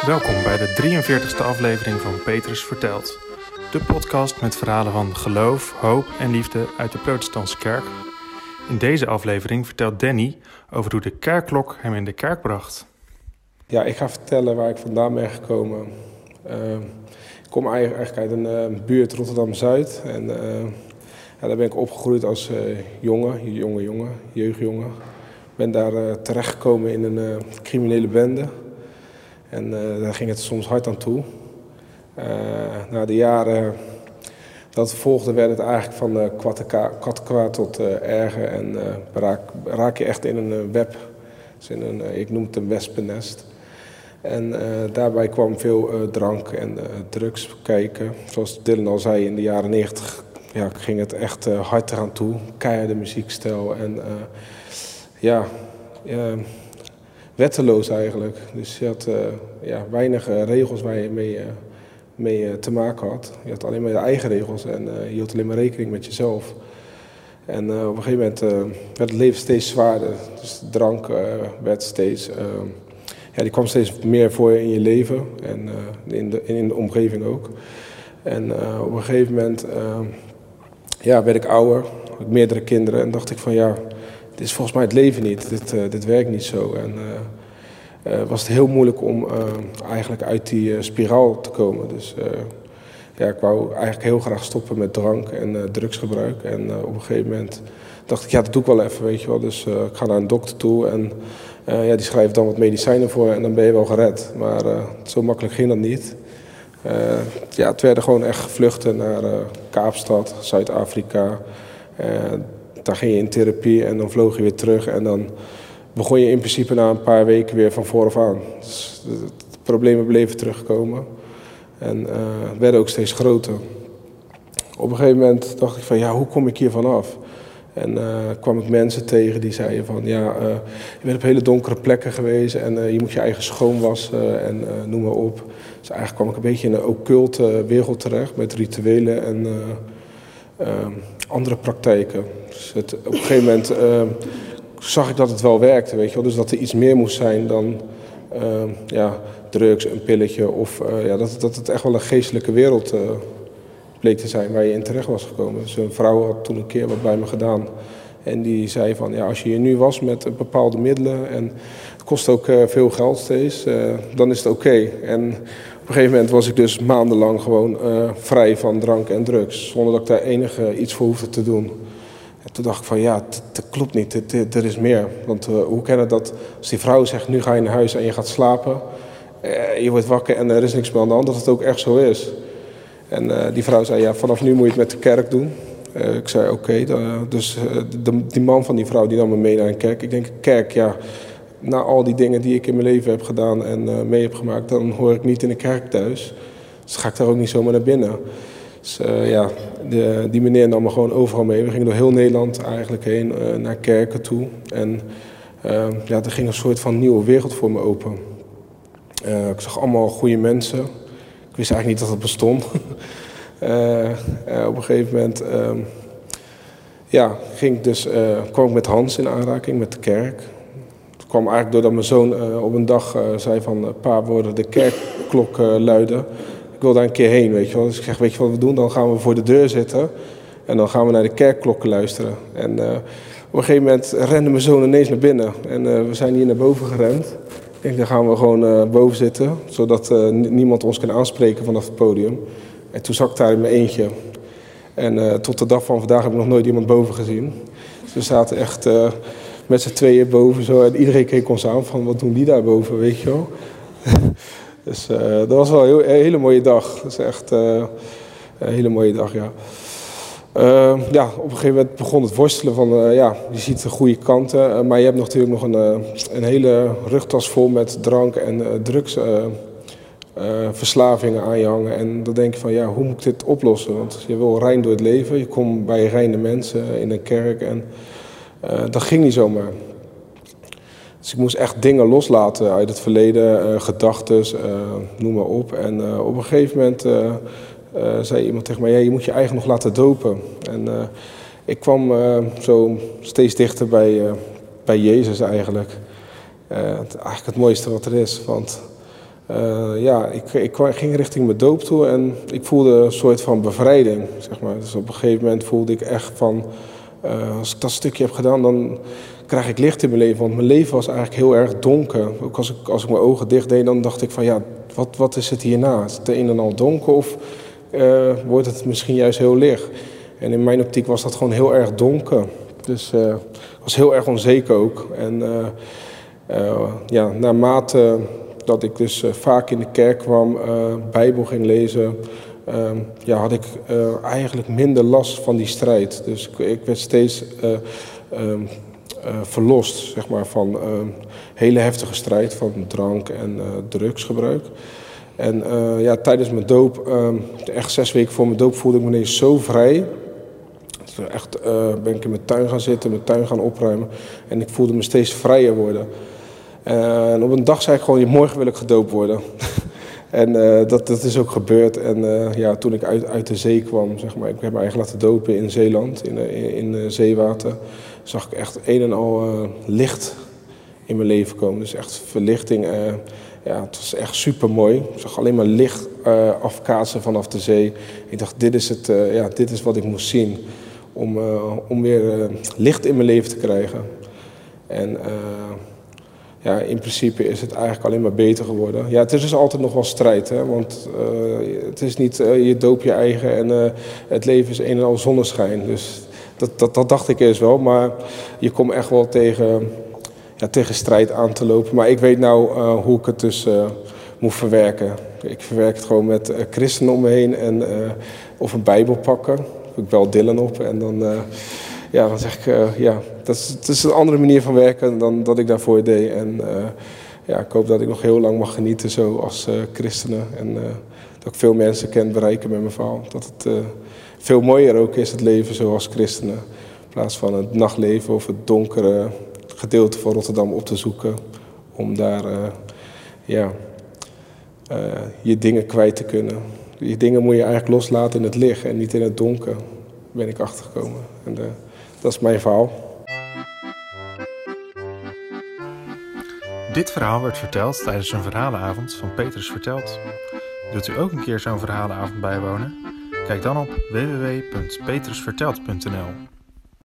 Welkom bij de 43ste aflevering van Petrus Vertelt. De podcast met verhalen van geloof, hoop en liefde uit de protestantse kerk. In deze aflevering vertelt Danny over hoe de kerkklok hem in de kerk bracht. Ja, ik ga vertellen waar ik vandaan ben gekomen. Uh, ik kom eigenlijk uit een uh, buurt Rotterdam-Zuid. En uh, ja, daar ben ik opgegroeid als jongen, jonge jongen, jeugdjongen. Ik ben daar terechtgekomen in een criminele bende. En daar ging het soms hard aan toe. na de jaren dat volgde, werd het eigenlijk van uh, kwaad tot erger. En raak, raak, je echt in een web. Dus in een, ik noem het een wespennest. En daarbij kwam veel drank en drugs kijken. Zoals Dylan al zei, in de jaren 90 ja, ging het echt hard eraan toe. Keiharde muziekstijl en ja, wetteloos eigenlijk. Dus je had ja, weinig regels waar je mee mee eh, te maken had. Je had alleen maar je eigen regels en eh, je hield alleen maar rekening met jezelf. En eh, op een gegeven moment werd het leven steeds zwaarder. Dus de drank werd steeds, ja, die kwam steeds meer voor in je leven en in, de, in de omgeving ook. En op een gegeven moment ja, werd ik ouder, had ik meerdere kinderen en dacht ik van ja, dit is volgens mij het leven niet, dit, dit werkt niet zo. En, uh, was het heel moeilijk om eigenlijk uit die spiraal te komen. Dus ja, ik wou eigenlijk heel graag stoppen met drank en drugsgebruik. En op een gegeven moment dacht ik, ja, dat doe ik wel even, weet je wel. Dus ik ga naar een dokter toe en ja, die schrijft dan wat medicijnen voor en dan ben je wel gered. Maar zo makkelijk ging dat niet. ja, het werden gewoon echt vluchten naar Kaapstad, Zuid-Afrika. Daar ging je in therapie en dan vloog je weer terug en dan begon je in principe na een paar weken weer van vooraf aan. Dus de, problemen bleven terugkomen en uh, werden ook steeds groter. Op een gegeven moment dacht ik van ja, hoe kom ik hier vanaf? En uh, kwam ik mensen tegen die zeiden van ja, uh, je bent op hele donkere plekken geweest en je moet je eigen schoon wassen en noem maar op. Dus eigenlijk kwam ik een beetje in een occulte wereld terecht met rituelen en andere praktijken. Dus het, op een gegeven moment zag ik dat het wel werkte, weet je wel. Dus dat er iets meer moest zijn dan uh, ja, drugs, een pilletje. Of uh, ja, dat, dat het echt wel een geestelijke wereld uh, bleek te zijn waar je in terecht was gekomen. Dus een vrouw had toen een keer wat bij me gedaan. En die zei van, ja, als je hier nu was met bepaalde middelen... en het kost ook veel geld steeds, dan is het oké. En een gegeven moment was ik dus maandenlang gewoon vrij van drank en drugs. Zonder dat ik daar enige iets voor hoefde te doen. En toen dacht ik van ja, dat klopt niet, er is meer. Want uh, hoe kan het dat als die vrouw zegt nu ga je naar huis en je gaat slapen, je wordt wakker en er is niks meer aan de hand, dat het ook echt zo is. En die vrouw zei ja, vanaf nu moet je het met de kerk doen. ik zei oké, dus die man van die vrouw die nam me mee naar een kerk. Ik denk kerk, ja, na al die dingen die ik in mijn leven heb gedaan en mee heb gemaakt, dan hoor ik niet in de kerk thuis. Dus ga ik daar ook niet zomaar naar binnen. Dus uh, ja, de, die meneer nam me gewoon overal mee. We gingen door heel Nederland eigenlijk heen, uh, naar kerken toe. En ja, er ging een soort van nieuwe wereld voor me open. ik zag allemaal goede mensen. Ik wist eigenlijk niet dat het bestond. op een gegeven moment ehm, ja, ging ik dus, kwam ik met Hans in aanraking, met de kerk. Kwam eigenlijk doordat mijn zoon op een dag zei van... pa, worden de kerkklok luiden ik wil daar een keer heen, weet je wel. Dus ik zeg, weet je wat we doen? Dan gaan we voor de deur zitten en dan gaan we naar de kerkklokken luisteren. En op een gegeven moment rende mijn zoon ineens naar binnen. En we zijn hier naar boven gerend. Ik denk, dan gaan we gewoon boven zitten, zodat niemand ons kan aanspreken vanaf het podium. En toen zat ik daar in mijn eentje. En tot de dag van vandaag heb ik nog nooit iemand boven gezien. Dus we zaten echt met z'n tweeën boven zo. En iedereen keek ons aan van, wat doen die daar boven, weet je wel. Dus uh, dat was wel een, hele mooie dag. Dat is echt uh, een hele mooie dag, ja. Uh, ja, op een gegeven moment begon het worstelen van, ja, je ziet de goede kanten, maar je hebt natuurlijk nog een, een hele rugtas vol met drank en drugsverslavingen aan je hangen. En dan denk je van, ja, hoe moet ik dit oplossen? Want je wil rein door het leven, je komt bij reine mensen in een kerk en dat ging niet zomaar. Dus ik moest echt dingen loslaten uit het verleden, uh, gedachten, uh, noem maar op. En op een gegeven moment zei iemand tegen mij, ja, je moet je eigen nog laten dopen. En ik kwam zo steeds dichter bij, bij Jezus eigenlijk. Eigenlijk het mooiste wat er is. Want ja, ik, ik ging richting mijn doop toe en ik voelde een soort van bevrijding. Zeg maar. Dus op een gegeven moment voelde ik echt van, als ik dat stukje heb gedaan, dan krijg ik licht in mijn leven. Want mijn leven was eigenlijk heel erg donker. Ook als ik, als ik mijn ogen dicht deed, dan dacht ik van ja, wat, wat is het hierna? Is het een en al donker of uh, wordt het misschien juist heel licht? En in mijn optiek was dat gewoon heel erg donker. Dus uh, was heel erg onzeker ook. En ja, naarmate dat ik dus vaak in de kerk kwam, Bijbel ging lezen, ehm, ja, had ik eigenlijk minder last van die strijd. Dus ik, ik werd steeds ehm, verlost zeg maar, van ehm, hele heftige strijd van drank en drugsgebruik. En ja, tijdens mijn doop, echt zes weken voor mijn doop, voelde ik me ineens zo vrij. Echt uh, ben ik in mijn tuin gaan zitten, mijn tuin gaan opruimen. En ik voelde me steeds vrijer worden. En op een dag zei ik gewoon, morgen wil ik gedoopt worden. en uh, dat, dat is ook gebeurd. En uh, ja, toen ik uit, uit de zee kwam, zeg maar, ik heb me eigenlijk laten dopen in Zeeland, in, in, in zeewater, zag ik echt een en al licht in mijn leven komen. Dus echt verlichting. ja, het was echt super mooi. Ik zag alleen maar licht afkaatsen vanaf de zee. Ik dacht, dit is, het, ja, dit is wat ik moest zien om, om weer licht in mijn leven te krijgen. En ja, in principe is het eigenlijk alleen maar beter geworden. Ja, het is dus altijd nog wel strijd, hè, want het is niet je doop je eigen en het leven is een en al zonneschijn. Dus dat, dat, dat dacht ik eerst wel, maar je komt echt wel tegen, ja, tegen strijd aan te lopen. Maar ik weet nou hoe ik het dus moet verwerken. Ik verwerk het gewoon met christenen om me heen en, of een bijbel pakken ik bel Dylan op en dan, ja, dan zeg ik, ja, dat is, het is een andere manier van werken dan dat ik daarvoor deed. En uh, ja, ik hoop dat ik nog heel lang mag genieten zo als christenen. En dat ik veel mensen kan bereiken met mijn verhaal. Dat het veel mooier ook is, het leven zoals christenen. In plaats van het nachtleven of het donkere gedeelte van Rotterdam op te zoeken. Om daar, ja, je dingen kwijt te kunnen. Die dingen moet je eigenlijk loslaten in het licht en niet in het donker, ben ik achtergekomen. En dat is mijn verhaal. Dit verhaal werd verteld tijdens een verhalenavond van Petrus Verteld. Wilt u ook een keer zo'n verhalenavond bijwonen? Kijk dan op www.petrusverteld.nl